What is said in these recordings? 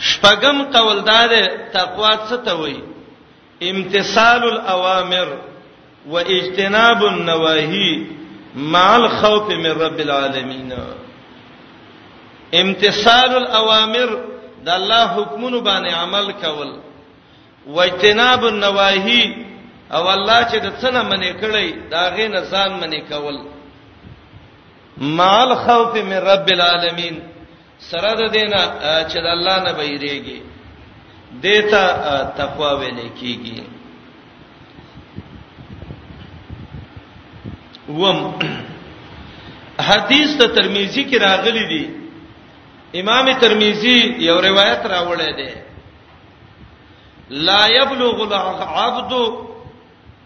شپږم قول دا ده تقوا څه ته وایي امتثال الاوامر واجتناب النواهی مع الخوف من رب العالمین امتثال الاوامر د الله حکمونو باندې عمل کول واجتناب النواهی او الله چې د څه نه منې کړی دا غې نه ځان منې کول مال خوف من رب العالمین سره د دینه چې د الله نه بیریږي دیتا تقوا ویل کیږي وم حدیث ته ترمذی کې راغلی دی امام ترمذی یو روایت راوړی دی لا یبلغ العبد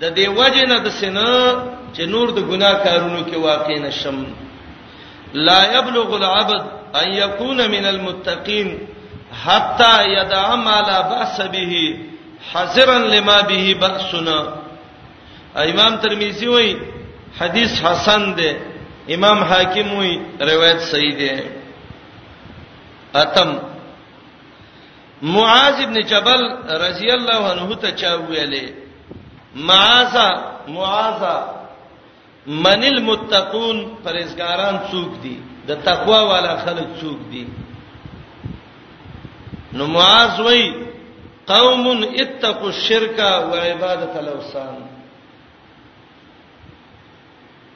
د دې وجه نه د سینه چې نور د ګناه کارونو کې واقع نشم لا يبلغ العبد ان يكون من المتقين حتى يدع ما لا باس به حذرا لما به باسنا امام ترمذی وایي حدیث حسن دی امام حاکم وایي روایت صحیح دی اتم معاذ ابن جبل رضی الله عنه ته چا ویلې معاذ معاذ من المتقون پرېزګاران څوک دي د تقوا والا خلک څوک دي نو معاذ وای قوم اتقوا الشرك وعباده الاوثان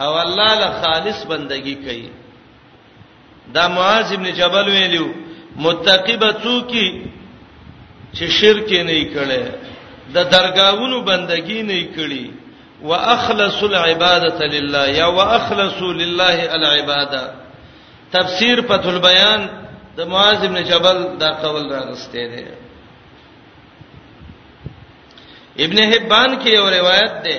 او الله له خالص بندگی کوي دا معاذ ابن جبل ویلو متقی به څوکي چې شرک نه کړي د درگاونو بندگی نه کړي واخلص العباده لله یا واخلص لله العباده تفسیر فتح البیان د معاذ ابن جبل دا قول راغسته دی ابن حبان کې یو روایت ده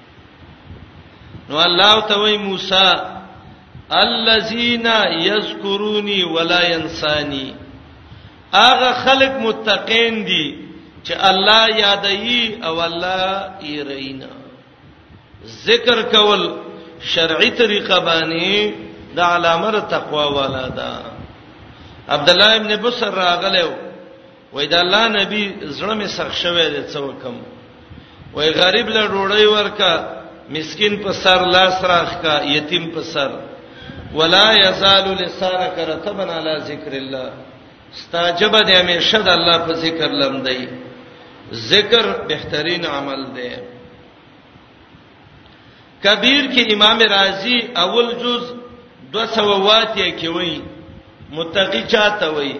نو الله ته وای موسی الذين يذكروني ولا ينساني هغه خلق متقین دي چې الله یادایي او الله یې رینا ذکر کول شرعي طریقه باندې د علامه تقوا والا ده عبد الله ابن بصر راغلو وای دا الله نبی زړه می سخ شوه دې څو کم وای غریب له ډوړی ورکا مسكين په سر لاس راخ کا یتیم په سر ولا یزال لسانک رتبن علی ذکر الله استاجب دې همیشه د الله په ذکر لمدای ذکر بهترین عمل دی کبیر کې امام رازی اول جز 200 واتیه کې وایي متقی چاته وایي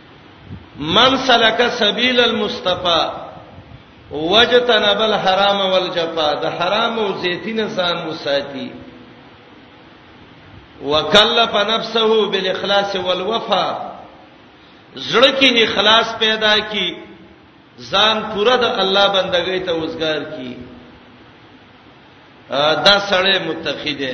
من سلک سبیل المصطفی وجتنب الحرام والجفا د حرام او زیتین ځان وساتی وکلف نفسه بالاخلاص والوفا زړه کې اخلاص پیدا کی ځان پوره د الله بندګۍ ته وزګار کی دا سړی متقی دی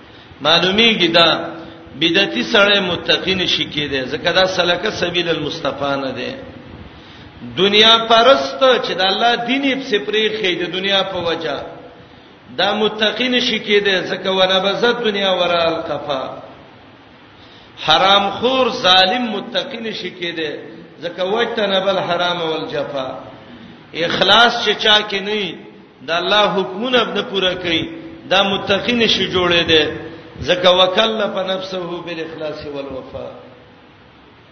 معلومیږي دا بدعتي سره متقی نشي کېده ځکه دا سلکه سبیل المصطفی نه ده دنیا پرست چې د الله دین یې په پرې خې د دنیا په وجا دا متقی نشي کېده ځکه ونه بزد دنیا ورال قفا حرام خور ظالم متقی نشي کېده ځکه وجتنب الحرام والجفا اخلاص چې چا کې نه د الله حکمونه به پوره کوي دا متقی نشي جوړې ده ځکه وکلف نفسه بالاخلاص والوفا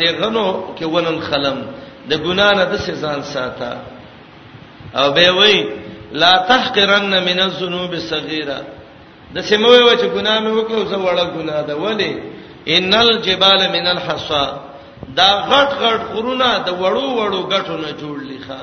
د غنو کې ونن خلم د ګنا نه د سزان ساته او به وای لا تحقرن من الذنوب الصغيره د سموي و چې ګنا مې وکړو زه وړه ګنا ده ولی ان الجبال من الحصى دا غټ غټ غرونه د وړو وړو غټو نه جوړ لخوا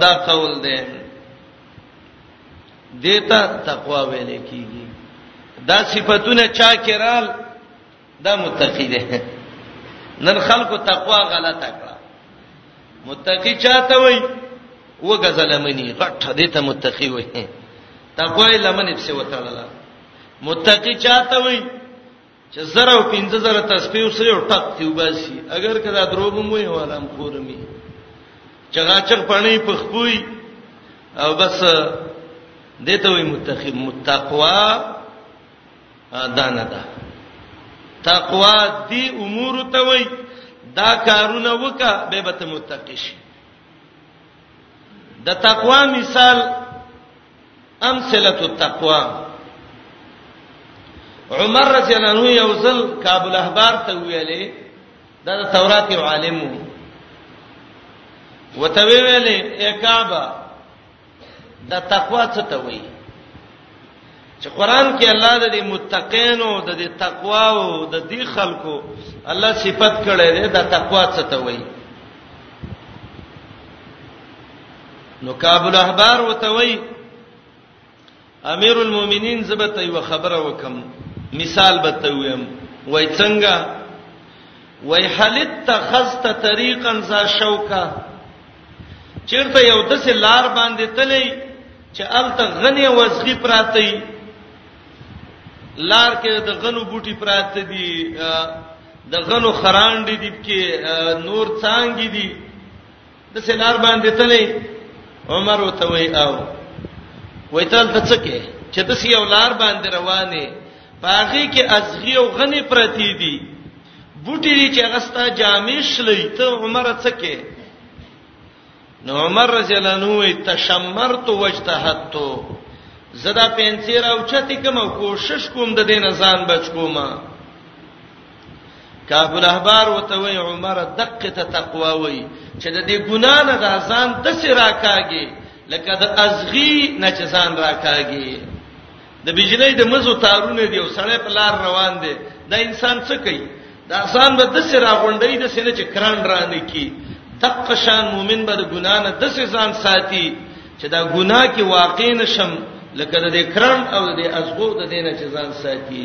دا قول دی دیتا تقوا ویل کیږي دا صفاتونه چا کېرال دا متقی دی نن خلکو تقوا غلطه کړه متقی چاته وای وګزل منی غټه دیتا متقی وای تقوا لمن په څه وتړله متقی چاته وای چې زره او پنځه زره تسبیح وسره او ټک تی وباسي اگر کدا دروغ مو یې ولام خورمي چغا چغ پړنی پخپوي او بس دته وي متقی متقوا دانه ده تقوا دی امور ته وي دا کارونه وکا به به متقی شي د تقوا مثال امثله التقوا عمر رضی الله عنه یو ځل کابل احبار ته ویلې دا د تورات یو عالم وو وته ویلې اکابه د تقوا څه ته وایي چې قران کې الله د دې متقینو د دې تقوا او د دې خلکو الله صفت کړي ده د تقوا څه ته وایي نو کعب الاحبار وتوي امیر المؤمنین زبته یو خبره وکم مثال به ته ویم وای څنګه وای حلت تخست طریقا ذا شوکا چیرته یو د سه لار باندې تلې چې الته غنی وزغی پراتی لار کې د غنو بوټي پراته دي د غنو خران دي دي کې نور څنګه دي د سلار باندې تلې عمر وته وی او وای تل ته څه کې چې د سی اولار باندې روانه باغی کې ازغی او غنی پرتی دي بوټی دي چې غستا جامې شلې ته عمر څه کې نو عمر رضی الله عنه وی تشمرت وجتهت زدا پنځیر او چتی کوم کوشش کوم د دې نه ځان بچ کومه کعب الاحبار وته وی عمر دقه ته تقوا وی چې د دې ګنا نه د ځان د سرا کاږي لکه د ازغي نه چې ځان راکاږي د بجلی د مزو تارونه دی او سړی په لار روان دی دا انسان څه کوي دا ځان به د سرا غونډې د سینې چې کران رانه کی دقه شان مؤمن به د ګنا نه د ځان ساتي چې دا ګنا کې واقع نشم لکه د کران او د ازغو د دینه چې ځان ساتي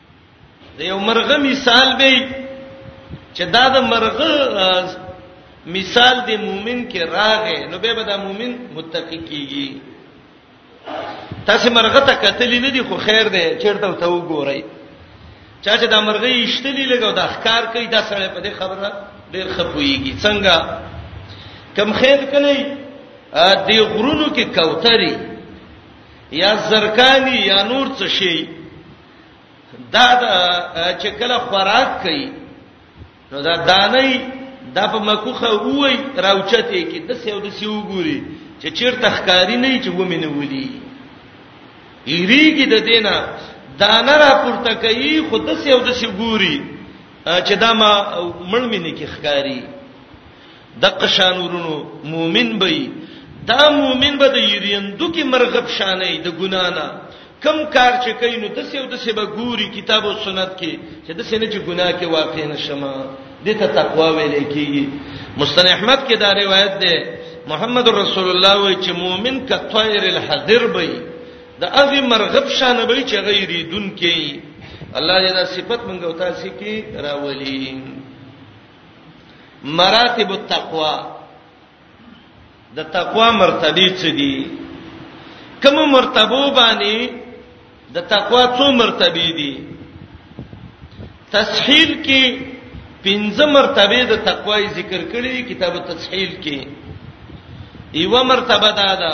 د یو مرغه مثال به چې دا د مرغه مثال د مؤمن کې راغې نو به به د مؤمن متقی کیږي تاسو مرغه ته کتلی نه دی خو خیر دی چیرته ته وګورئ چا چې د مرغه یشتلی لګاو د اخکار کوي دا سره په دې خبره ډیر خپويږي څنګه کم خیر کلی دی غرونو کې کوتري یا زرکانی یا نور څه شي دا چې کله خوراک کوي نو دا دانه د په مکوخه وای راوچته کې د سیو د سیو ګوري چې چیرته ښکاری نه چې و مینه ولي یریږي د دینه دانه را پورته کوي خود سیو د سیو ګوري چې دا ما مړ مینه کې ښکاری دغه شان ورونو مؤمن به دا مؤمن به د یریندو کې مرغب شانې د ګنا نه کم کار چې کوي نو د څه او د څه به ګوري کتاب او سنت کې چې د څه نه چې ګناه کې واقع نشمه د ته تقوا ویل کېږي مستن احمد کې دا روایت ده محمد رسول الله وایي چې مؤمن ک طائر الحذر بې د هغه مرغب شان بې چې غیر دن کې الله دې دا صفت مونږ او تاسو کې راولي مراتب التقوا د تقوا مرتبه څه دي کوم مرتبه باندې د تقوا څو مرتبه دي تسهیل کې پنځه مرتبه د تقوا ذکر کړې دي کتاب تسهیل کې یو مرتبه دا ده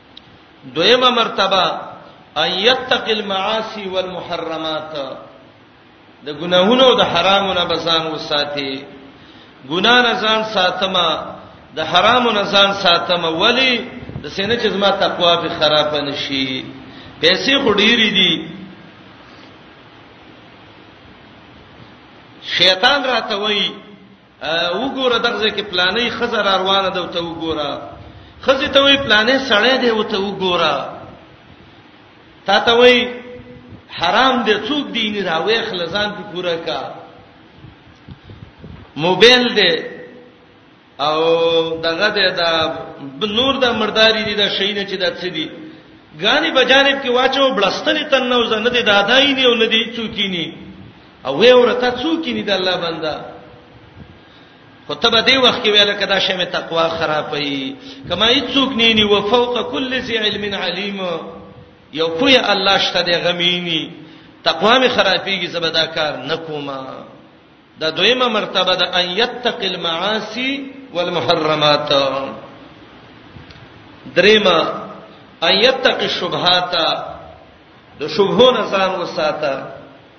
دویمه مرتبه ان یتق المعاصی والمحرمات د ګناهونو او د حرامو نه بسان وساتي ګنا نه ځان ساتما د حرامو نه ځان ساتما ولی د سینې چې زما تقوا به خراب نشي پیسې خډيري دي شیطان راته وایي وګوره دغه کې پلانې خزر روانه ده ته وګوره خزه ته وی پلانې سړې دی وته وګوره تا ته وی حرام دی څوک دی نه راوي خلزان په پوره کا موبایل دی او دغه د نور د مرداري دي د شینه چې د څه دي غاني بجانب کې واچو بلستلې تنه وزنه دي دادای نه او نه دي څوکینی او وی ورته څوک نه د الله بنده خو ته به دی وخت کې ویل کدا شمه تقوا خرابې کما هیڅوک نه نی و فوق کل ذی علم علیم یو کوی الله شته دی غمینی تقوا می خرابېږي زبدا کار نکوما دا دویمه مرتبه ده ان یتق المعاصی والمحرمات دریمه ان یتق الشبهات د شبهو نه ځان وساته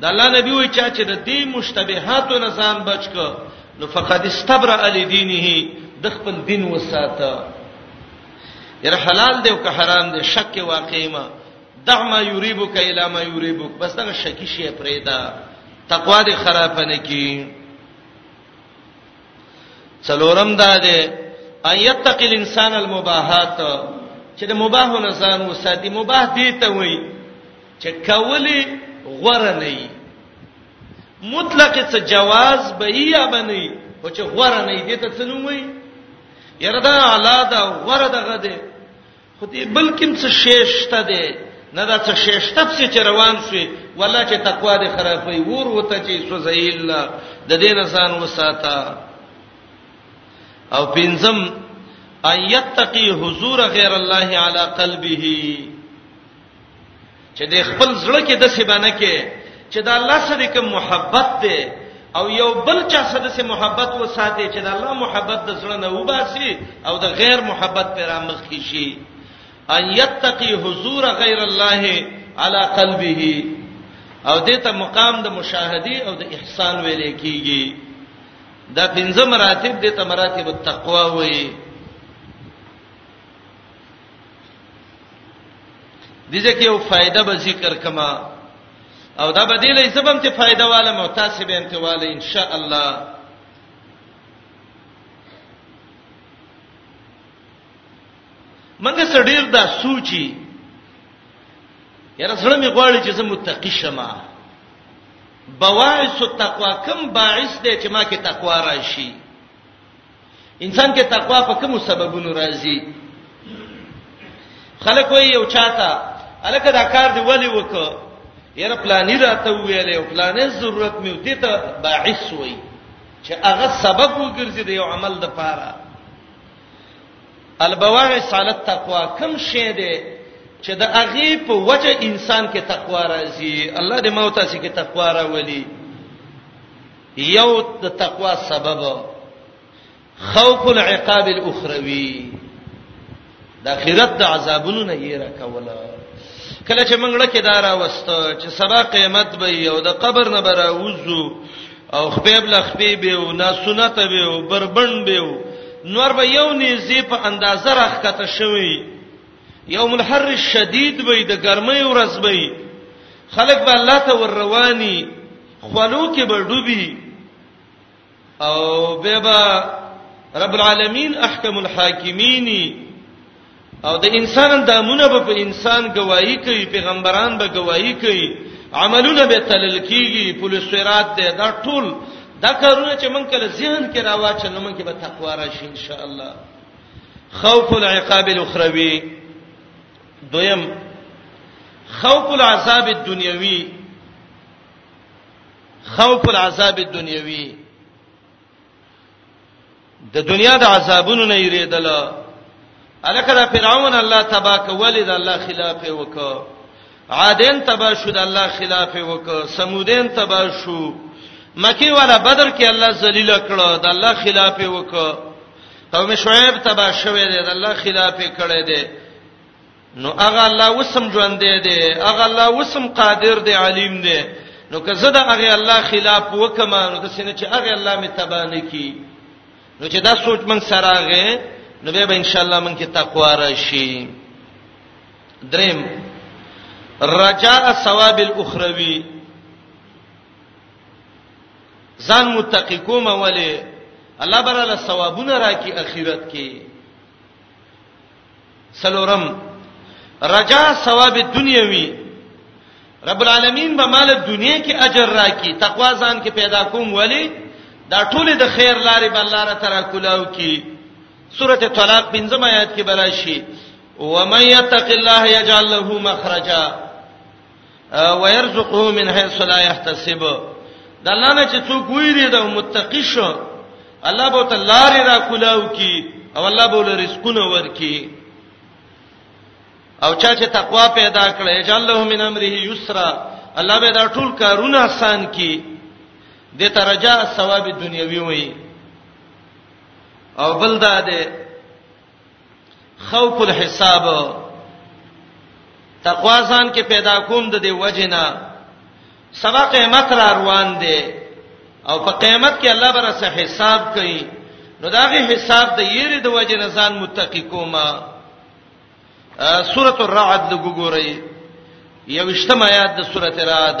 د الله نبی وی چا چې د دې مشتبهاتو نه ځان بچ ک نو فقد استبرأ لدینه د خپل دین وساته یره حلال دی او که حرام دی شک واقعي ما دع ما یریبک الی ما یریبک بس دا شکی شی پرېدا تقوا دې خراب نه کی څلورم دا دی ان یتق الانسان المباحات چې د مباح نه ځان وساتي مباح دی ته وایي چې کولی غوره نه وي مطلق څه جواز به یا بنئ او چې غوره نه دي ته څه نوم وي یره دا اعلی دا غوره دغه دی خو دې بلکې څه شیشته دی نه دا څه شیشته څه چې روان شي ولا چې تقوا دې خرابې ور وته چې سوزای الله د دې نسان وساته او پنځم ايتقي حضور غیر الله علی قلبه چې د خپل زړه کې د څه باندې کې چې د الله سره کوم محبت دی او یو بل چا سره سه محبت وساتي چې د الله محبت د زړه نه وباسي او د غیر محبت پر امخ کی شي ان یتقی حضور غیر الله علی قلبه او دته مقام د مشاهدی او د احسان ویل کیږي دا پنځه مراتب دته مراتب التقوا وایي دځه کې یو فائدہ به ذکر کما او دا به دې لې زبم ته فائدہ واله مو تاسو به انت واله ان شاء الله منګه سړیر دا سوچي یاره سره می غواړي چې زه متقی شم بواعث التقوا کم باعث دی چې ما کې تقوا راشي انسان کې تقوا په کوم سببونو راځي خلک وایي یو چاته الکه دا کار دی ولی وکړه یره پلانې راته ویلې او پلانې ضرورت مې ودی ته باعث وایي چې هغه سبب وګرځي د یو عمل د پاره البواغ سالت تقوا کم شی دی چې د هغه په وجه انسان کې تقوا راځي الله دې موت سي کې تقوا راولي یو د تقوا سبب خوف العقاب الاخروی د اخرت د عذابونو نه یې راکوله کله چې موږ لکه دارا وست چې سبا قیامت به یو د قبر نه برا وځو او خپل خپې به او ناسنت به او بربند به او نور به یو نيزي په اندازه راخته شوی یوم الحر الشدید به د ګرمۍ ورځ به خلک به الله ته ور رواني خلو کې به ډوبي او به به رب العالمین احکم الحاکمین او د انسان اندامونه به په انسان گواہی کوي پیغمبران به گواہی کوي عملونه به تلل کیږي پولیس سرات ده دا ټول دا کارونه چې مونږ کله ذهن کې راواچل نو مونږ کې به تقوا راشي ان شاء الله خوف العقاب الاخروی دویم خوف العذاب الدنیوی خوف العذاب الدنیوي د دنیا د عذابونو نه یریدل الکه دا فرعون الله تبا کول د الله خلاف وکړه عادین تبا شو د الله خلاف وکړه سمودین تبا شو مکی والا بدر کې الله ذلیل کړه د الله خلاف وکړه قوم شعیب تبا شوه د الله خلاف کړه دی نو هغه الله وسم ژوند دی دی هغه الله وسم قادر دی علیم دی نو که زه د هغه الله خلاف وکم نو د سینې چې هغه الله می تبا نه کی نو چې دا سوچ من سره غه نو به ان شاء الله من کې تقوا راشي دریم رجاء ثواب الاخروی ځان متقی کوم ولی الله براله ثوابونه راکی اخرت کې سلورم رجا ثواب دنیوي رب العالمین به مال دنیا کې اجر راکړي تقوا ځان کې پیدا کوم ولی دا ټول د خیر لارې بل لار تر کولاو کې سورته طلاق بنځم آیات کې براشي ومن یتق الله یجعل له مخرجا ويرزقه من حيث لا يحتسب د الله نه چې څوک ویری دا متقی شو الله به ته لارې را کولاو کی او الله به له رزقونه ورکی او چا چې تقوا پیدا کړې جل له من امره یسرا الله به دا ټول کارونه آسان کی د ترجا ثواب دنیوي وي او بل دا ده خوف الحساب تقوا ځان کې پیدا کوم د دې وجنه سبا قیامت را روان دی او په قیامت کې الله بر سه حساب کوي نو داغه حساب د یری د وجه نه ځان متقی کوما سورۃ الرعد وګورئ یوشتم آیات د سورۃ الرعد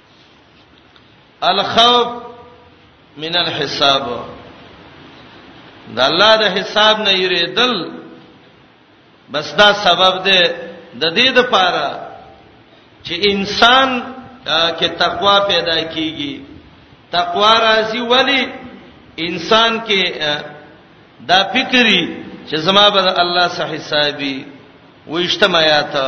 الخوف من الحساب د الله د حساب نه یریدل بس دا سبب دی د دې د پاره چې انسان کې تقوا پیدا کیږي تقوا راځي ولی انسان کې دا فکری چې زما به الله صحیح حسابي وښتمایاته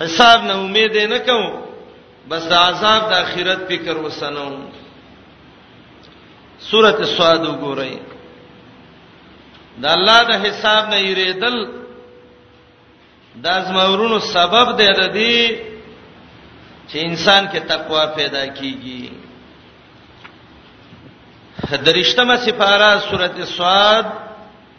حساب نه امید نه کوم بس د عذاب د اخرت فکر وسنو سورته سواد وګورئ د الله د حساب نه یریدل د ازمورونو سبب دی د دې چې انسان کې تقوا پیدا کیږي درشتمه سفاره سورته سواد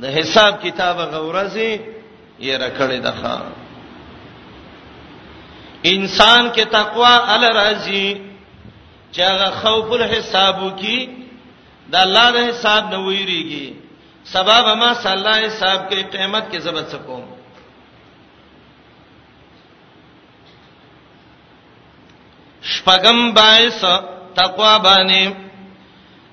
د حساب کتاب غورځي یې رکړې ده ښا انسان کې تقوا ال راځي چې هغه خوف الحسابو کې د الله د حساب نه ویریږي سبب ما صلی الله حساب کې قیامت کې زبر څه کوم شپغم باعث تقوا باندې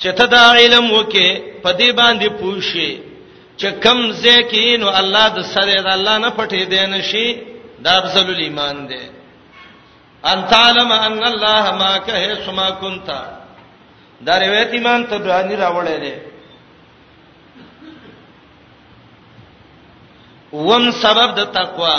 چې ته دا علم وکې په دې باندې پوښې چې کم زکین او الله د سره د الله نه پټې دی نشي دا افضل الایمان دی ان تعلم ان الله ما که سما كنت دا روایت امام تبرانی راوړی دی وم سبب د تقوا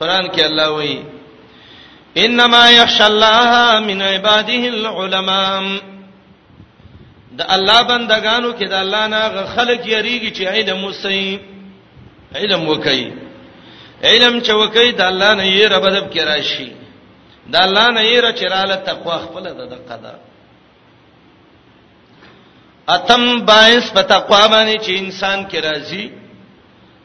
قران کې الله وایي انما يخشى الله من عباده العلماء د الله بندگانو کې د الله نه خلک یریږي چې علم وسي علم وکي علم چې وکي د الله نه یې رب دب کې راشي د الله نه یې رچراله تقوا خپل د دقه ده اتم باعث په تقوا باندې چې انسان کې راځي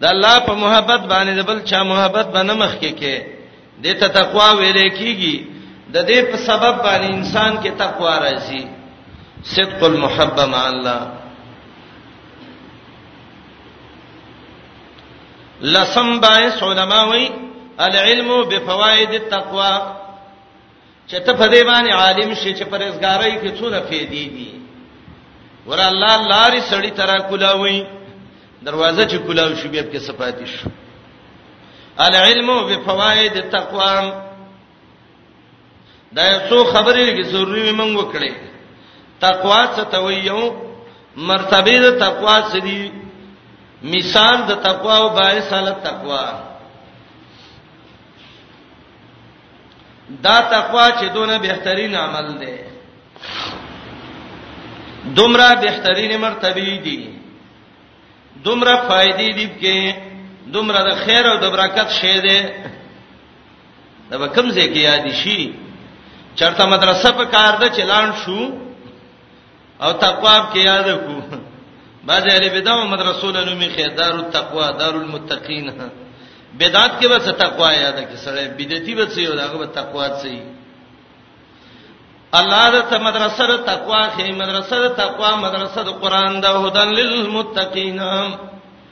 د الله په محبت باندې د بل چا محبت باندې مخ کې کې د ته تقوا ویلې کیږي د دې په سبب باندې انسان کې تقوا راځي صدق المحبه مع الله لسم باعث علما وی العلم بفوائد التقوا چې ته په دې باندې عالم شې چې پرېزګارۍ کې څونه فېدې دي ور الله لاري سړی ترا کولاوي دروازه چې کولاو شو بیا کې صفات شو العلم بفوائد التقوا دا یو څو خبرې کې ضروري موږ وکړي تقوا څه ته ویو مرتبه د تقوا څه دي مثال د تقوا او باعث ال تقوا دا تقوا چې دونه بهترین عمل دی دومره بهترین مرتبه دي دومره فائدې دي کې دومره د خیر او د برکت شی دی دا به کوم ځای کې یاد شي چرته مدرسه په کار ده چلان شو او تقوا کې یاد کو بعض اهل بدعو مدرسو له نومي خیدار التقوا دار المتقین بدعت کې به تقوا یاد کې سره بدعتي به څه یو داغه به تقوا څه الله د ته مدرسه د تقوا خې مدرسه د تقوا مدرسه د قران د هدن للمتقین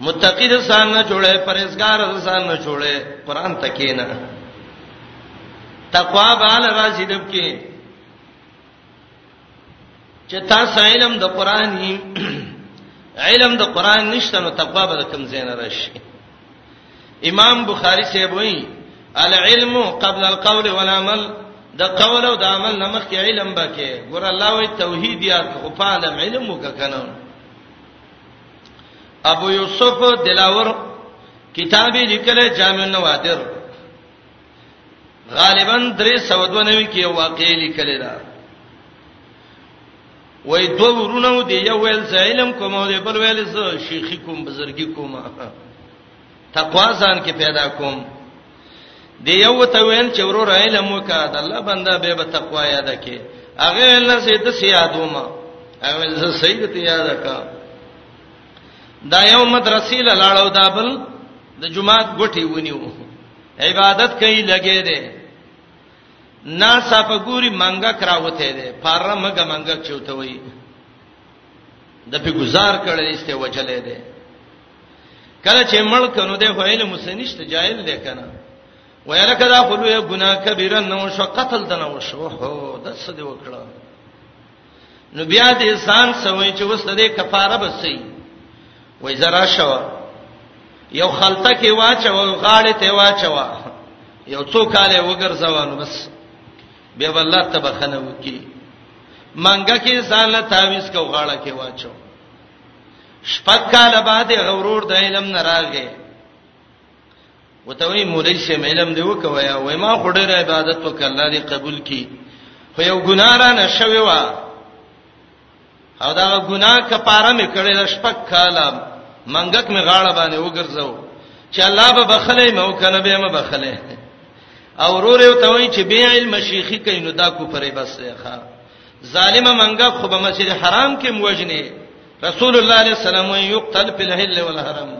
متقی د ځان نه جوړه پرهیزګار د ځان نه جوړه قران تکینا تقوا بال راځي دب کې چې تاسو علم د قران هی علم د قران نشته نو تقوا به کم زین راشي امام بخاری سی وایي العلم قبل القول والعمل د قول او د عمل نمخ کې علم بکې ګور الله وی توحید یا خو فعلم علم وکنه ابو یوسف دلاور کتاب لیکل جامع نوادر غالبا 392 کې واقع لیکل دا وای دوه ورونه دی یو ویل علم کوم او بل ویل شیخی کوم بزرګی کوم تقوا ځان کې پیدا کوم دی یو ته ویل چې ورور علم وکړه د الله بنده به به تقوا یاد کې هغه الله سي د سیادوم هغه زه سید ته یاد کا دا یو مدرسې لاړو دا بل د جمعات غټي ونیو عبادت کوي لګې دي نا صاحب ګوري منګه کراوته دي پاره مګه منګه چوتوي د په گزار کړي استه وجلې دي کله چې مړ کنو د هویل مسنیشت جاهل دی کنه ویره کدا خلو یې ګناه کبیره نو شو قتل دنه وشو هو د څه دی وکړه نو بیا د انسان سوي چې وسته د کفاره بسې وای زرا شو یو خلطه کې واچو غاړه ته واچو یو څو کاله وګرځوانو بس به والله تبخنه وکي منګه کې ځان له تعويذ کو غاړه کې واچو شپږ کال بعد غورور د علم نه راغی وتوی مولای شه علم دی وکوي وای ما خډر عبادت وکړه الله دې قبول کړي خو یو ګنارا نشوي وا او دا ګنا کفاره مې کړې د شپږ کال منګک مې غاړه باندې وګرځاو چې الله به بخلې مې وکنه به مې بخلې او ورور یو توي چې بیا علم شيخي کینو دا کو پرې بس ښه ظالم منګه خو به مسجد حرام کې موجنه رسول الله عليه السلام یقتل په الهل والحرم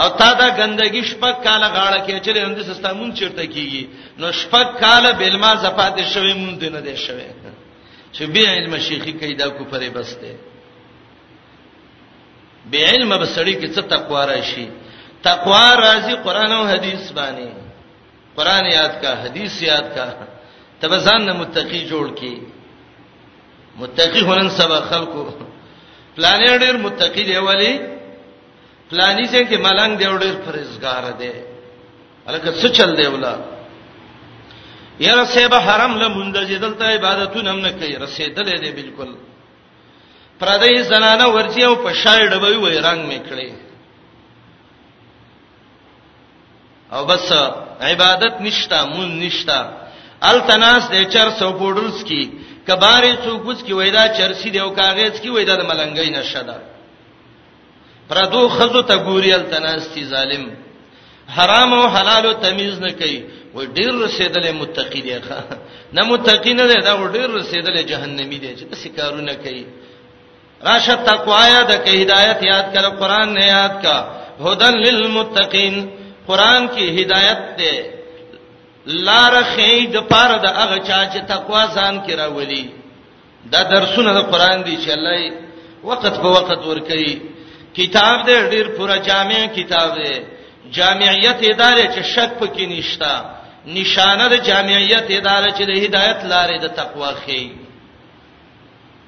او تا دا ګندګي شپک کاله غاړه کې چې لند سستامون چیرته کیږي نو شپک کاله بلما زفات شوی مونږ نه دی شوی چې به علم شیخي کیدا کو پرې بسته به علم بسړي کې څه تقوا راشي تقوا راځي قران او حديث باندې قران یاد کا حدیث یاد کا تب ځان نه متقی جوړ کی متقی هونن سبا خلکو پلانې ډېر متقی دی ولی پلانې چې کې ملنګ دی ډېر فرزګار دی الکه څه چل دی ولا یاره سیب حرم له مونږ د دلته عبادتونه هم نه کوي رسیدلې دی بالکل پردې زنانه ورچی او په شای ډبوي وای رنگ میکړي او بس عبادت نشتا مون نشتا التناس د چر سو پودلز کی کبارې څوکوس کی وېدا چرسی دیو کاغذ کی وېدا د ملنګۍ نشه ده پردو خزو ته ګوري التناس تی ظالم حرام او حلال او تمیز نه کوي و ډیر رسیدل متقی دی ښا نه متقی نه دی دا ډیر رسیدل جهنمی دی چې څه کارونه کوي راشه تقوا یاد کې هدایت یاد کړه قران نه یاد کا هدن للمتقین قران کې هدایت ده لار خې د پاره د هغه چا چې تقوا ځان کې راولي دا درسونه د قران دی چې الله یې وخت په وخت ور کوي کتاب دې ډیر پورا جامع کتاب دی جامعیت ادارې چې شک پکې نشتا نشانه د جامعیت ادارې چې د هدایت لارې د تقوا خې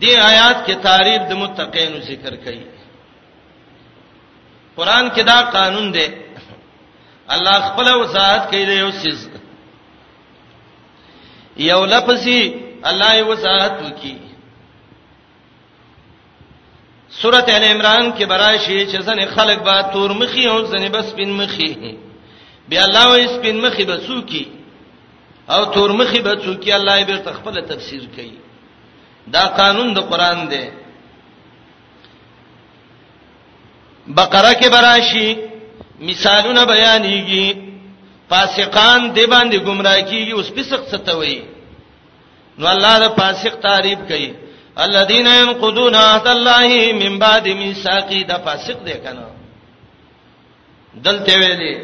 دې آیات کې تعریف د متقینو ذکر کړي قران کې دا قانون دی الله خپل وضاحت کوي دی یو سیز یو لفظي الله یې وضاحت وکي سورۃ ال عمران کې براشي چې ځنې خلک با تور مخي او ځنې بس پین مخي بیا الله وې سپین مخي بسو کی او تورمخي به څوک الله یې بیرته خپل تفسیر کوي دا قانون د قران دی بقره کې براشي مثالونه بیانېږي فاسقان دی باندې گمراه کیږي اوس فسق څه ته وایي نو الله دا فاسق تعریف کوي الذين ينقضون عهد الله من بعد ميثاقه دا فاسق دی کنه دلته ویلي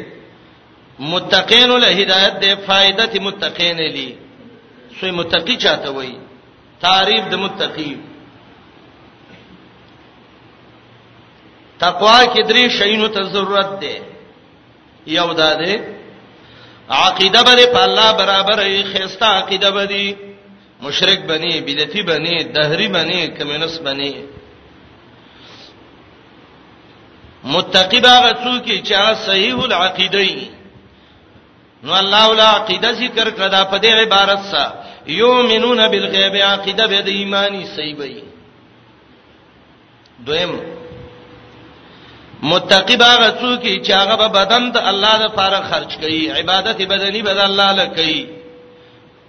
متقین له هدایت د فائدت متقین لی سوی متقی چاته وای تعریف د متقی تقوا کې درې شینو ته ضرورت ده یو دا ده عقیده بری په الله برابر یې خسته عقیده بری مشرک بني بدعتي بني دهري بني کمنس بني متقی باغه څوک چې هغه صحیح العقیده نو الله ولا عقیده ذکر کړه دا په دې عبارت سره یومنون بالغیب عقیده به د ایمانی صحیح وي دویم متقی باغه څوک چې هغه په بدن د الله لپاره خرج کوي عبادت بدني بدل الله لکوي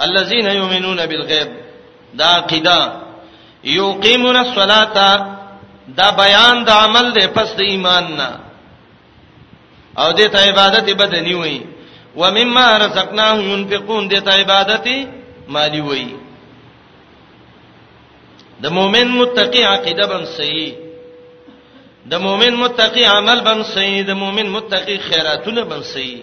الذين يؤمنون بالغيب دا عقیده یقیمون الصلاه دا بیان د عمل دی پس د ایمان نه او د ته عبادت بدنی وای و مما رزقناهم ينفقون د ته عبادت مالی وای د مؤمن متقی عقیده بم صحیح د مؤمن متقی عمل بم صحیح د مؤمن متقی خیراتونه بم صحیح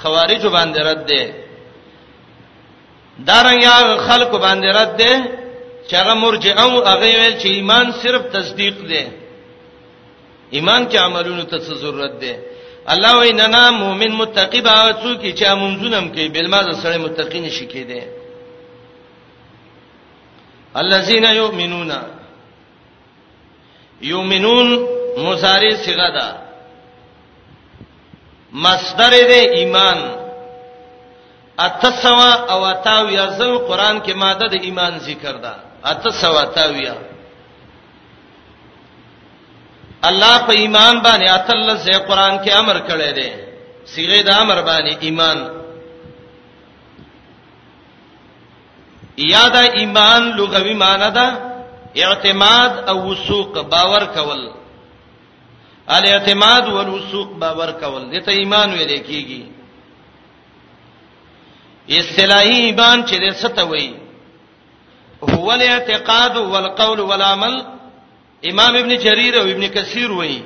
خوارج باندې رد ده دارنګ یا خلق باندې رد ده چې هغه مرجئه او هغه ویل چې ایمان صرف تصدیق ده ایمان کې عملونو ته ضرورت ده الله وای نه نه مؤمن متقی به څوک چې مونږونم کې بل ما سره متقی نشي کېده الذين يؤمنون یومنون مضارع صيغه ده مصدر دې ایمان اتسوا او اتاویا زل قران کې ماده د ایمان ذکر ده اتسوا اتاویا الله په ایمان باندې اتل زې قران کې امر کړی دی صيغه د امر باندې ایمان یا دا ایمان لغوي معنی ده اعتماد او وثوق باور کول الاعتماد والوثوق باور کول دې ته ایمان ویل کیږي اصطلاحي ایمان چې څه ته وایي هو الاعتقاد والقول والعمل امام ابن جرير او ابن کثیر وایي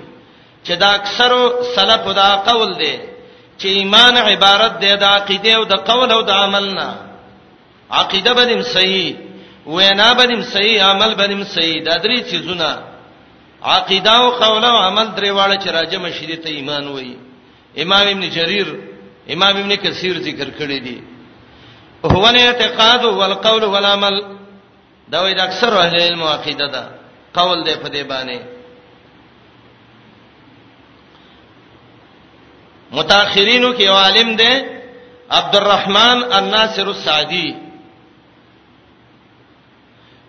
چې دا اکثر سلف دا قول دی چې ایمان عبارت دی د عقیده او د قول او د عمل نه عقیده باندې صحیح وینا باندې صحیح عمل باندې صحیح دا درې چیزونه عقیده او قول او عمل درې واړه چې راجم شیدې ته ایمان وایي امام ابن جرير امام ابن کثیر ذکر کړی دی هو نه اعتقاد او القول والعمل دا وې د اکثر اهل علم عقیده ده قول دی په دې باندې متأخرینو کې عالم دی عبد الرحمن الناصر السعدی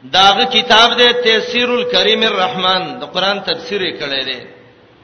داغه کتاب دی تفسیر الکریم الرحمن د قران تفسیر کړی دی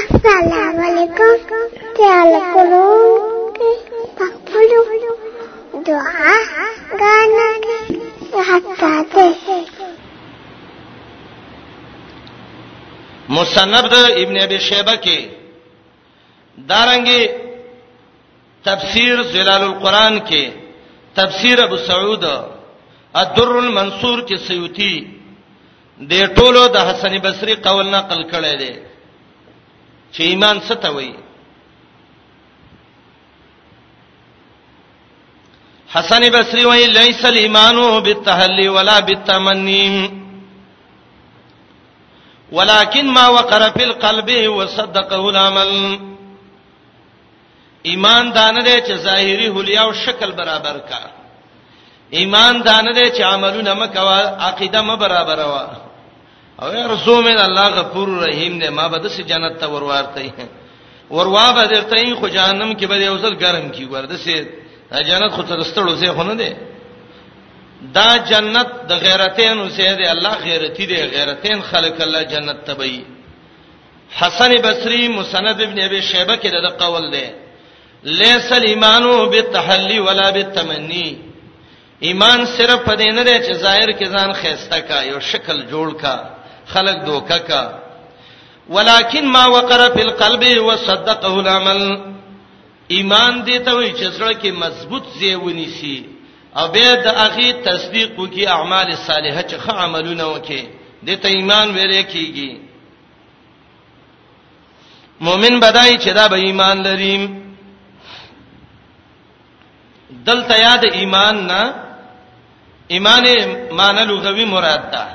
السلام علیکم تعال کولو پخپلو دعا غانا حتا ته مصنف د ابن ابي شيبه کې دارنګي تفسیر ظلال القرآن کې تفسیر ابو سعود الدر المنصور کې سیوطی د ټولو د حسن بصري قول نقل کړی دی چې ایمان څه ته وایي حسن بصری وی لیس الايمان بالتحلي ولا بالتمني ولكن ما وقر في القلب وصدقه العمل ایمان دانه دی چې ظاهری حلیه او شکل برابر کا ایمان دانه دی چې عملونه مکوا عقیده م برابر وا او رسول من الله غفور رحیم دی ما به د جنت ته ورورته وروا به درته خو جهنم کې به یو ځل ګرم کی ورده سي جنت خو ترستړو زه خو نه دی دا جنت د غیرتین سه دی الله غیرتی دی غیرتین خلق الله جنت تبعی حسن بصری مسند ابن ابي شيبه کې دا قول دی ليس الايمان بالتحلي ولا بالتمني ایمان صرف په دې نه دی چې ظاهر کې ځان خيسته کا یو شکل جوړ کا خلق دوکا کا ولكن ما وقر في القلب وصدقه العمل ایمان دې ته وي چې سره کې مضبوط زی ونیسی او به د اخی تصدیق وکي اعمال صالحه چې ښه عملونه وکي دې ته ایمان ویل کیږي مؤمن بدای چې دا به ایمان لري دلته یاد ایمان نه ایمان معنی لغوي مراد ده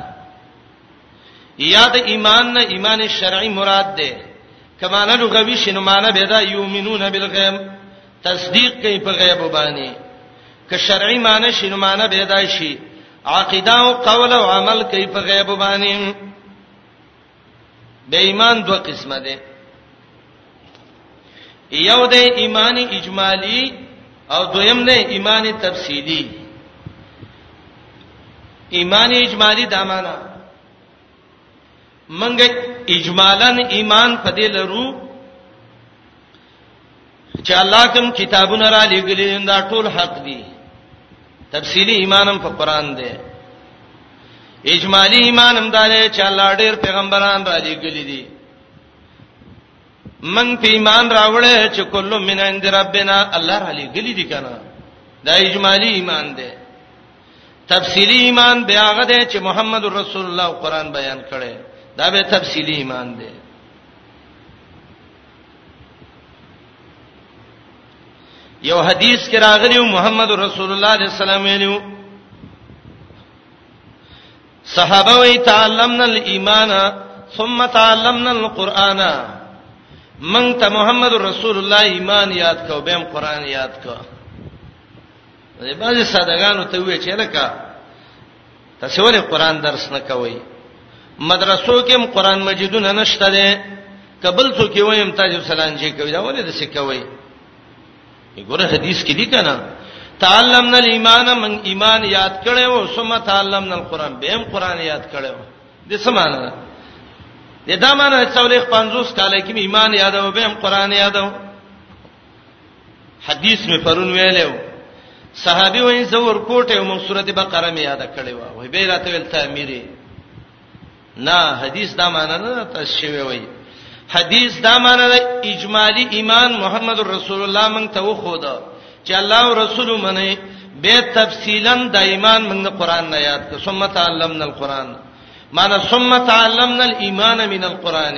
یاد ایمان نه ایمان شرعي مراد ده کما نه لغوي شنو معنی به دا یؤمنون بالغیب تصدیق کوي په غیب باندې که شرعي معنی شنو معنی به دا شي عقیده او قول او عمل کوي په غیب باندې د ایمان دوه قسمه ده یو د ایمان اجمالی او دویم نه ایمان تفصیلی ایمان اجمالی دا معنا منګه اجمالاً ایمان په دې لرو چې الله کوم کتابونه را لېګلې دا ټول حق دي تفصیلی ایمانم په قران دی اجمالی ایمانم دا دی چې الله ډېر پیغمبران را لېګلې دي من په ایمان راوړې چې کله من عند ربنا الله را لېګلې دي کنه دا اجمالی ایمان دی تفصیلی ایمان بیا غده چې محمد رسول الله قران بیان کړي دا به تفصیلی ایمان دی یو حدیث کې راغلی محمد رسول الله صلی الله علیه وسلم ویلو صحابه وی تعلمنا الايمان ثم تعلمنا القرآن من ته محمد رسول الله ایمان یاد کو بهم قران یاد کو دې بعضی سادهګانو ته وی چې لکه تاسو ولې قران درس نه کوئ مدرسو کې هم قران مجیدونه نشته ده قبل څو کې وایم تاسو سلام جی کوي دا ولې د څه کوي ګوره حدیث کې دي کنه تعلمنا الايمان من ایمان یاد کړي او ثم تعلمنا القران به هم قران یاد کړي د څه معنی ده د دا معنی 450 کال کې ایمان یادو به هم قران یادو حدیث می پرون ویلو صحابي وایي زور کوټه او سورته بقره می یاد کړې و وای به راته ویل ته امیری نه حدیث دا معنی نه تاسو شوی وای حدیث دا معنی ده اجمالی ایمان محمد رسول الله مونږ ته وخو ده چې الله او رسول منه به تفصیلا د ایمان مونږ قران نه یاد کو ثم تعلمنا القران معنی ثم تعلمنا الايمان من القران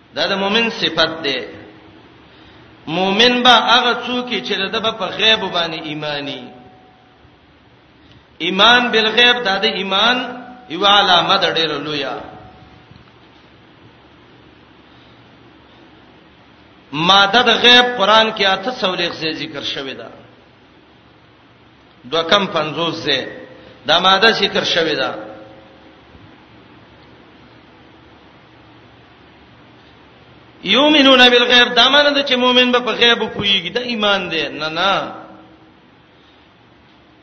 دا د مؤمن صفت ده مؤمن به هغه څوک چې د په غیب باندې ایمانی ایمان بالغیب دا د ایمان یو علامه ده ډیره لویه ماده د غیب قران کې اته څولېخ ذکر شوی ده دو کم 50 زه دا ماده ذکر شوې ده یومنون بالغیب دا معنی ده چې مؤمن به په غیب پويږي دا ایمان دی نه نه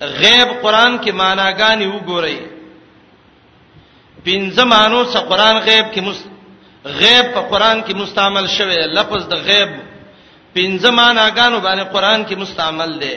غیب قران کې معناګانې وګورئ پنځه مانو څخه قران غیب کې مست غیب په قران کې مستعمل شوی لفظ د غیب پنځه معناګانو باندې قران کې مستعمل دی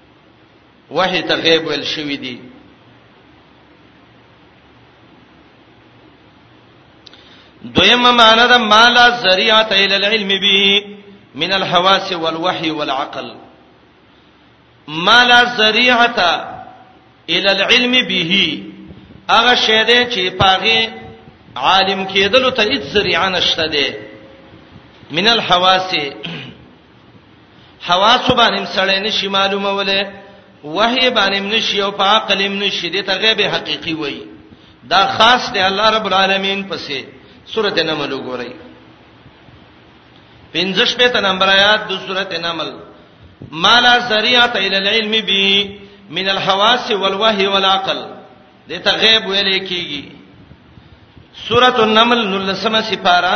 وحی ته غیب ویل شوی دی دویمه معنی دا مالا ذریعه ال العلم به من الحواس والوحي والعقل مالا ذریعه ال العلم به هغه شی دی چې پاغي عالم کېدل ته هیڅ ذریعہ نشته دی من الحواس حواس باندې سړی نشي معلوموله وحي باندې نشي او په عقل هم نشي د غیب حقيقي وای دا خاص دی الله رب العالمین پسې سورته نمل وګورئ پنځش په نمبر آیات د سورته نمل مالا ذریعه الى العلم به من الحواس والوحي والعقل دته غیب ویل کیږي سورته النمل نلسمه سپاره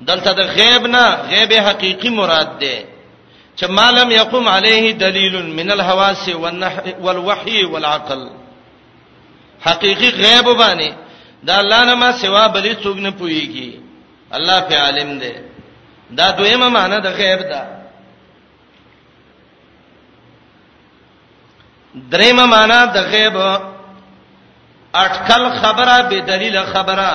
دلته د غیب نه غیب حقيقي مراد ده چې مالم يقوم عليه دليل من الحواس والوحي والعقل حقيقي غیب باندې دا الله نه ما سوا بلی څوک نه پويږي الله په عالم ده دا دویمه معنی د غیب ده درېمه معنا د غیب اٹکل خبره به دلیل خبره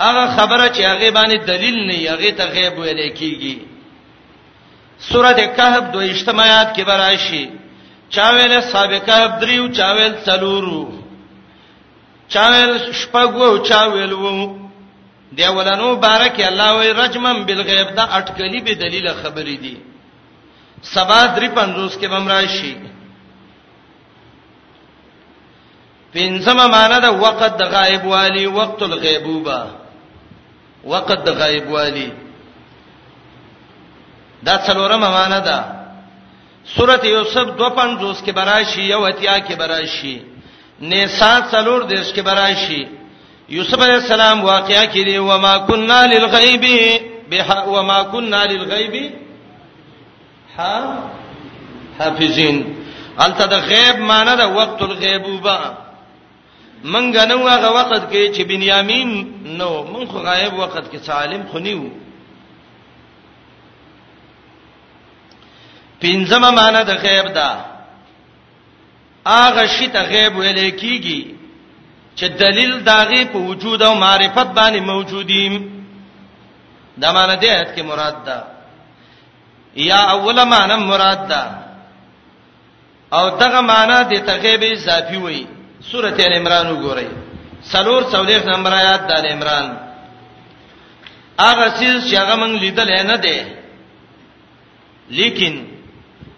هغه خبره چې هغه باندې دلیل نه هغه ته غیب ویل کیږي سوره کهف دوه اجتماعات کې براشي چاویل سابقه دریو چاویل څلورو چاویل شپږو چاویل وو دی ولنو بارک الله وی رجمم بالغیب دا اٹکلی به دلیل خبرې دي سبا درې پنځوس کې بم راشي پنځمه معنی د وخت د غایب والی وخت الغیبوبه وخت د غایب والی دا څلورمه معنی ده سورته یوسف 250 کې براشي یو اتیا کې براشي نساء څلور دیش کې براشي یوسف علی السلام واقعا کړي و ما كنا للغیب به و ما كنا للغیب ها حافظین الته د غیب معنی د وقت الغیبوبه منګه نو هغه وخت کې چې بنیامین نو من خو غایب وخت کې سالم خنیو پنځمه معنی د غیب ده هغه شی ته غیب ویل کیږي چې دلیل داغه په وجود او معرفت باندې موجودیم دا معنی دې آیت کې مراد ده یا اوله معنی مراد ده او دغه معنی د تغیب اضافي وي سورته ال عمران وګورئ سلور څولېخ نمبر آیات د ال عمران هغه سیس چې هغه موږ لیدل نه دی لیکن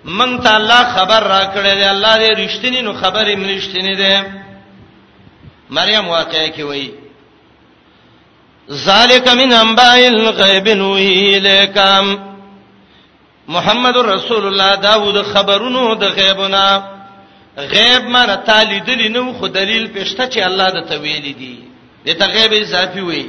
من ته الله خبر را کړی دی الله دې رښتینی نو خبرې مرښتینی دی مریم واقع کې وایي ذالک من انباء الغیب نوحی الیکم محمد رسول الله داوود خبرونو د غیبنا غیب معنی تعالی دلی نو خو دلیل پښته چې الله د تویل دی دته غیب اضافي وایي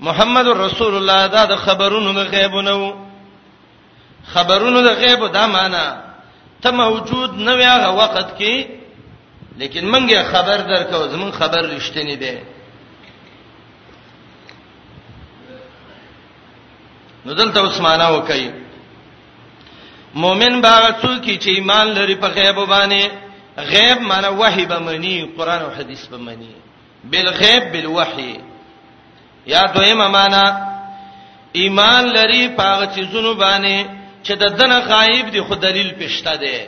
محمد رسول الله دا د خبرونو د غیبونو خبرونو د غیب دا معنا ته موجود نه وی هغه وخت کې لیکن منګه خبر درکو زمون خبر رښتینی دی نو دلته عثمانه وکي مؤمن باغ څوک چې ایمان لري په غیب باندې غیب معنی وحی به منی قران او حدیث به منی بالغیب بالوحی یا دویمه معنا ایمان لري پاغه چیزونو باندې چې د دنه غایب دي خو دلیل پښته دی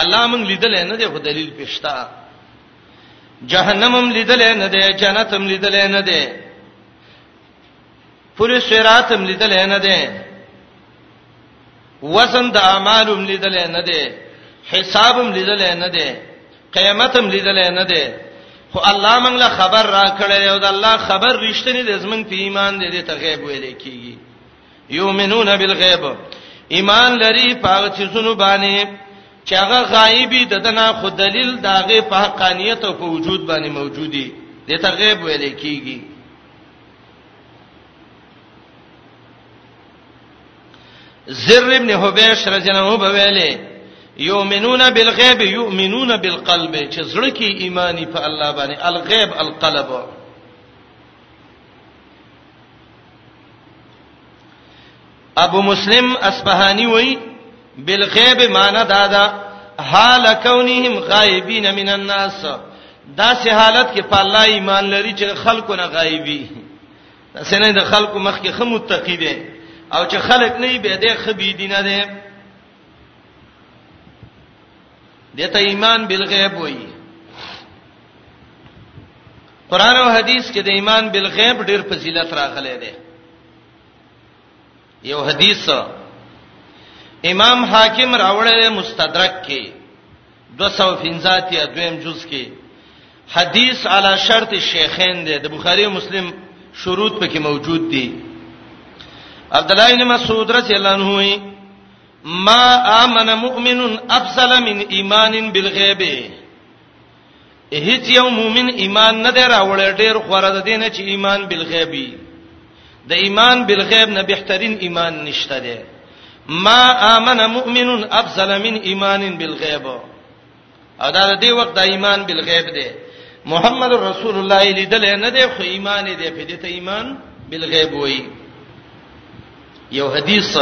الله مونږ لیدل نه دی خو دلیل پښته جهنمم لیدل نه دی جنتم لیدل نه دی پولیس صراطم لیدل نه دی وزن د اعمالم لیدل نه دی حسابم لیدل نه دی قیامت هم لیدل نه دی خو الله موږ له خبر را کړی او د الله خبر رښتینی د زمنګ په ایمان دې دې ته غیب ویل کیږي یؤمنون بالغیب ایمان لري پاغه چیزونو باندې چې هغه غایبی د دنا خو دلیل داغه په حقانیت او په وجود باندې موجودی دې ته غیب ویل کیږي زر ابن حبیش رضی الله عنه به ویلې یؤمنون بالغیب یؤمنون بالقلب چې زړه کې ایمانی په الله باندې الغیب القلب ابو مسلم اصفهانی وای بالغیب معنی دا دا حال کونهم غایبین من الناس دا سه حالت کې په الله ایمان لري چې خلکو نه غایبی سینه د خلکو مخ کې خمو متقی دی او چې خلک نه به دې خبي دي نه دي دته ایمان بالغیب وایي قران او حدیث کې د ایمان بالغیب ډېر فضیلت راغلی دی یو حدیث امام حاکم راوړل مستدرک کې 250 یا دویم جز کې حدیث علی شرط شیخین دی د بخاری او مسلم شروط پکې موجود دي عبد الله بن مسعود رضی الله عنه ما امن مؤمن افضل من ایمان بالغیب هیڅ یو مؤمن ایمان نه دی راوړی ډیر خوره د دینه چې ایمان بالغیبی د ایمان بالغیب نه بهترین ایمان نشته دی ما امن مؤمن افضل من ایمان بالغیب او دا د دې وخت د ایمان بالغیب دی محمد رسول الله لیدل نه دی خو ایمان دی په دې ته ایمان بالغیب وایي یو حدیث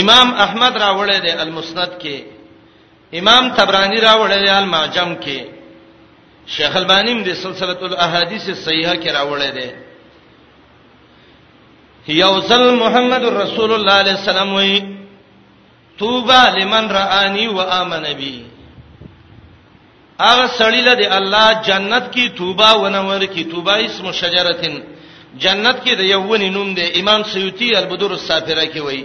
امام احمد راوړی دی المسند کې امام تبرانی راوړل المعجم کې شیخ البانی د سلسله الاحاديث الصحیحه کې راوړل دی یوصل محمد رسول الله علیه السلام وی توبه لمن رآنی و آمن بی هغه سړی له دی الله جنت کی توبه ونور کی توبه اسم شجرتن جنت کې د یوونی نوم دی امام سیوطی البدور السافره کې وایي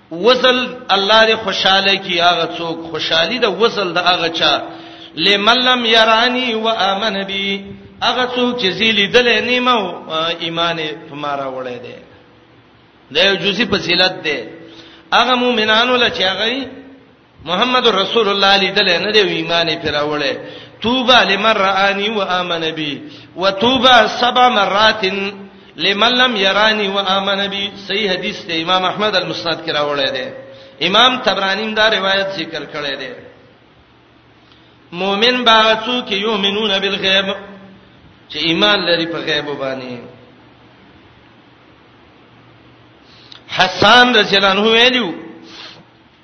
وصل الله دې خوشاله کی هغه څوک خوشحالي د وصل د هغه چا لمن لم يراني وامن بي هغه څوک چې زیلی دل نیمه ایمان په ما راوړی دی دا یو جزئی فضیلت دی هغه مؤمنانو لچ هغه محمد رسول الله لیدل نه دی ایمان پیراوړې توبه لمن رآنی و آمن بی وتوبه سبع مرات لمن لم يراني وآمن بي صحیح حدیث ته امام احمد المسند کې راوړی دی امام تبرانی دا روایت ذکر کړی دی مؤمن باغ څوک یؤمنون بالغیب چې ایمان لري په غیب باندې حسان رضی الله عنه ویلو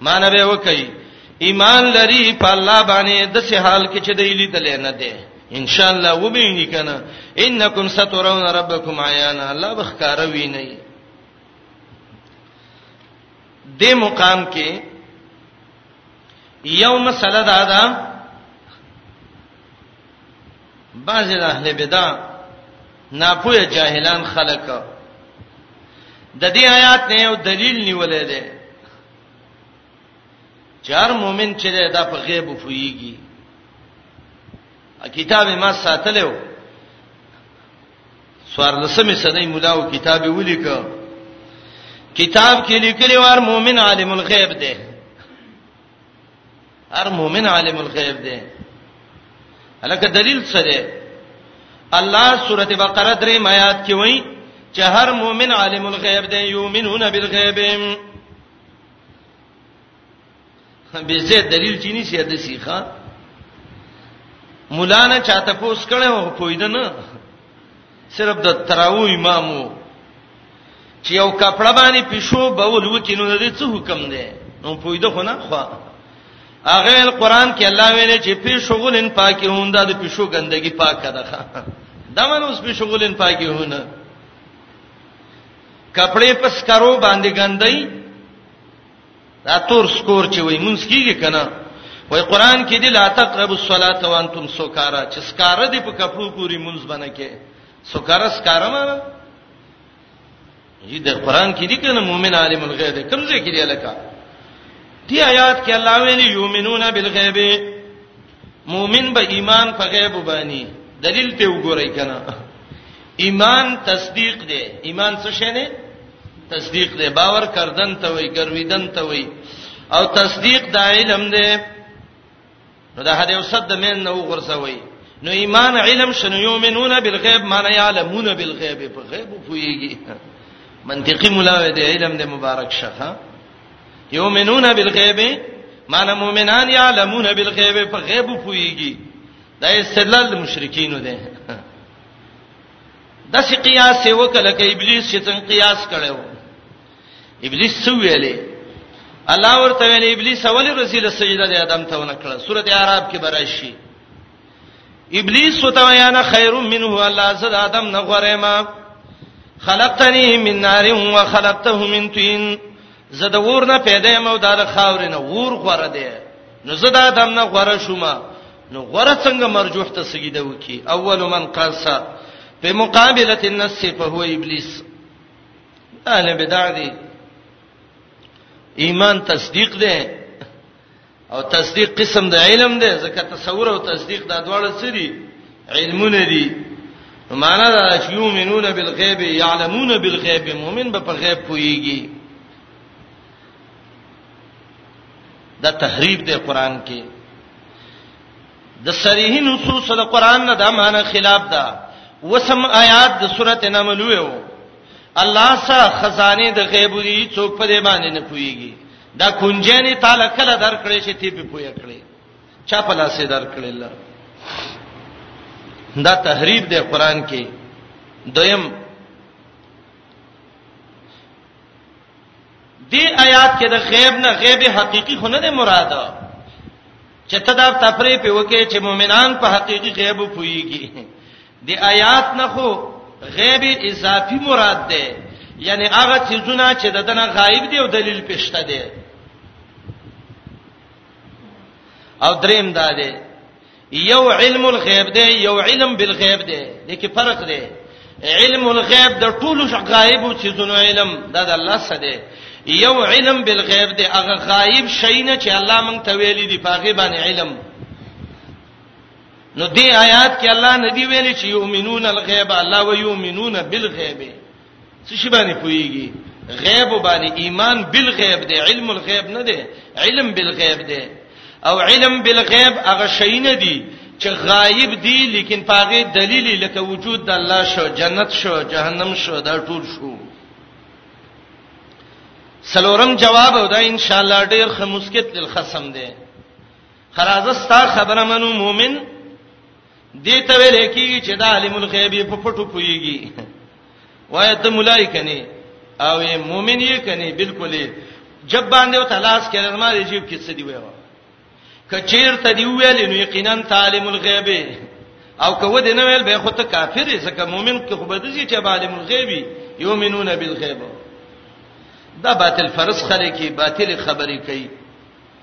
معنی به وکي ایمان لري په الله باندې د سه حال کې چې د ایلی دل نه دی ان شاء الله وبینی کنه انکم سترون ربکم عیانا الله بخکار ویني د مقام کې یو مسله دا ده بعض اهل بدع ناپوهه جاهلان خلق د دې آیات نه یو دلیل نیولې ده چار مؤمن چې دا په غیب فویږي کتاب ما ساتلو سوار لسمه صدې مولاو کتاب ولیکو کتاب کې لیکلی وار مؤمن عالم الغیب دی هر مؤمن عالم الغیب دی الکه دلیل څه دی الله سوره بقره درې آیات کې وایي چې هر مؤمن عالم الغیب دی یؤمنون بالغیب به زه دلیل چینی سي د سیخه مولانا چاته پوس کړو پویدنه صرف د تراو امام وو چې یو کپړه باندې پښو بول وکي نو دې څه حکم دی نو پویده خو نه خو هغه ول قران کې الله ویل چې پښو غلن پاکي هوندا د پښو ګندګي پاکه ده دا منو اوس پښو غلن پاکي هونه کپړې پس کرو باندې ګندای دا تور سکور چې وای مونږ کیږي کنه وای قران کې دی لا تقربوا الصلاه وانتم سکارا چې سکارا دی په کپړو پوری مونږ باندې کې سکارا سکارا ما یی د قران کې دی کنه مؤمن عالم الغیب کوم ځای کې دی لکه دی آیات کې الله ویلی یؤمنون بالغیب مؤمن به ایمان په غیب باندې دلیل ته وګورئ کنه ایمان تصدیق دی ایمان څه شی نه تصدیق دی باور کردن ته وی ګرویدن ته وی او تصدیق د علم دی نو د هر یو صد د مین نو غرسوي نو ایمان علم شنو یومنون بالغیب معنی یعلمون بالغیب په غیب پویږي منطقي مولا دی علم د مبارک شخه یومنون بالغیب معنی مؤمنان یعلمون بالغیب په غیب پویږي دا استدلال مشرکین دی د سی قیاس یې وکړه کې ابلیس چې څنګه قیاس کړو ابلیس څه ویلې الله ورته ویلې ابلیس اولی رسول سجده د ادم ته ونکړه سورته اعراف کې براشي ابلیس وتویانا خیر منه الله زاد ادم نه غره ما خلقتنی من نار و خلقته من طین زده ور نه پیدا مو دار خاور نه ور غره دی نو زاد ادم نه غره شوما نو غره څنګه مرجوح ته سجده وکي اول من قصا په مقابله النص په هو ابلیس اهل بدع دي ایمان تصدیق ده او تصدیق قسم د علم ده ځکه تصور او تصدیق دا دواړه څه دي علمونه دي معنا دا چې یومنون بالغیب یعلمون بالغیب مؤمن به په غیب پويږي دا تحریف دی قران کې د صریح نصوص د قران نه د معنی خلاف ده وسم آیات د سورته نمل ویو الله سره خزانه د غیب دي څوک په دې باندې نه پويږي دا کنجنې تعالی کله درکړې چې تی په پوي کړې چا په لاس درکړې الله دا تحریف دی قران کې دویم دې آیات کې د غیب نه غیب حقيقي خو نه دی مراد چې ته دا تفریح په وکه چې مؤمنان په حقيقي غیب پويږي دې آیات نه خو غیب اضافي مراد ده یعنی هغه چیزونه چې د دنه غایب دی او دلیل پېشته دی او دریم دا دی یو علم الغیب دی یو علم بالغیب دی دغه فرق دی علم الغیب د ټولو غایب چې زونو علم دا د الله سره دی یو علم بالغیب دی هغه غایب شي نه چې الله مونږ ته ویلي دی پاغه باندې علم نو دې آیات کې الله ندی ویلي چې یؤمنون الغیب الله و یؤمنون بالغیب څه شي باندې پويږي غیب باندې ایمان بالغیب دی علم الغیب نه دی علم بالغیب دی او علم بالغیب هغه شی نه دی چې غایب دی لیکن پاغه دلیل لکه وجود د الله شو جنت شو جهنم شو دا ټول شو سلورم جواب او دا ان شاء الله ډیر خمسکت للخصم دی خرازه ستا خبره منو مؤمن دې ته ویل کېږي چې دا عالم الغیب په پټو پويږي وای ته مولای کني او یې مؤمن یې کني بالکل یې جب باندې او تلاش کړي ما دې جیب کې څه دی وایو کچیر ته دی ویل نو یقینا تعلم الغیب او کو دې نه ویل به خو ته کافر یې ځکه مؤمن کې خو به دې چې عالم الغیب یؤمنون بالغیب دا باطل فرض خلک باطل خبرې کوي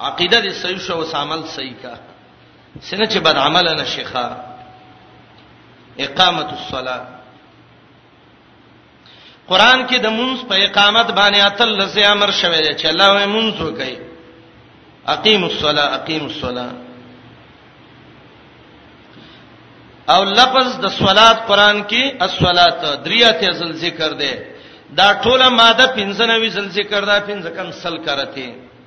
عقیده دې صحیح شو او عمل صحیح کا سینه چې بد عمل نه شيخه اقامت الصلاه قران کې د مونږ په اقامت باندې اتل لسه امر شوی دی چې الله یې مونږ وکړي اقیم الصلاه اقیم الصلاه او لفظ د صلات قران کې الصلات دریات ازل ذکر دی دا ټوله ماده 95 ځل ذکر ده 5 کم سل کرته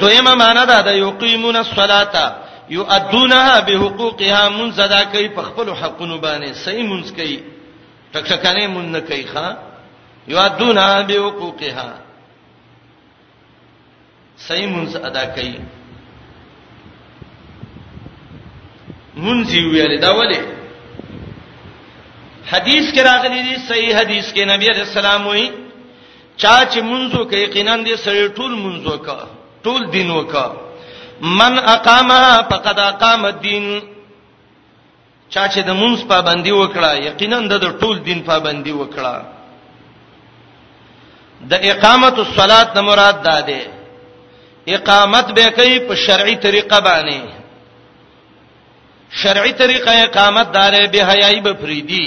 دویمه معنا ده د یقیمون الصلاه یؤدونها بحقوقها منزدا کوي په خپل حقونو باندې صحیح منځ کوي ټک ټکانه مون نه کوي ښا یؤدونها بحقوقها صحیح منځ ادا کوي منځ ویل دا ولی حدیث کې راغلی دی صحیح حدیث کې نبی رسول الله وایي چا چې منځو کې یقینا دې سړی ټول منځو کا ټول دین وکا من اقامه فقد اقام الدين چا چې د منځ پابندي وکړه یقینا د ټول دین پابندي وکړه د اقامت الصلات نه مراد ده ده اقامت به کوي په شرعي طریقه باندې شرعي طریقه اقامت دارې به حیاي به فریدي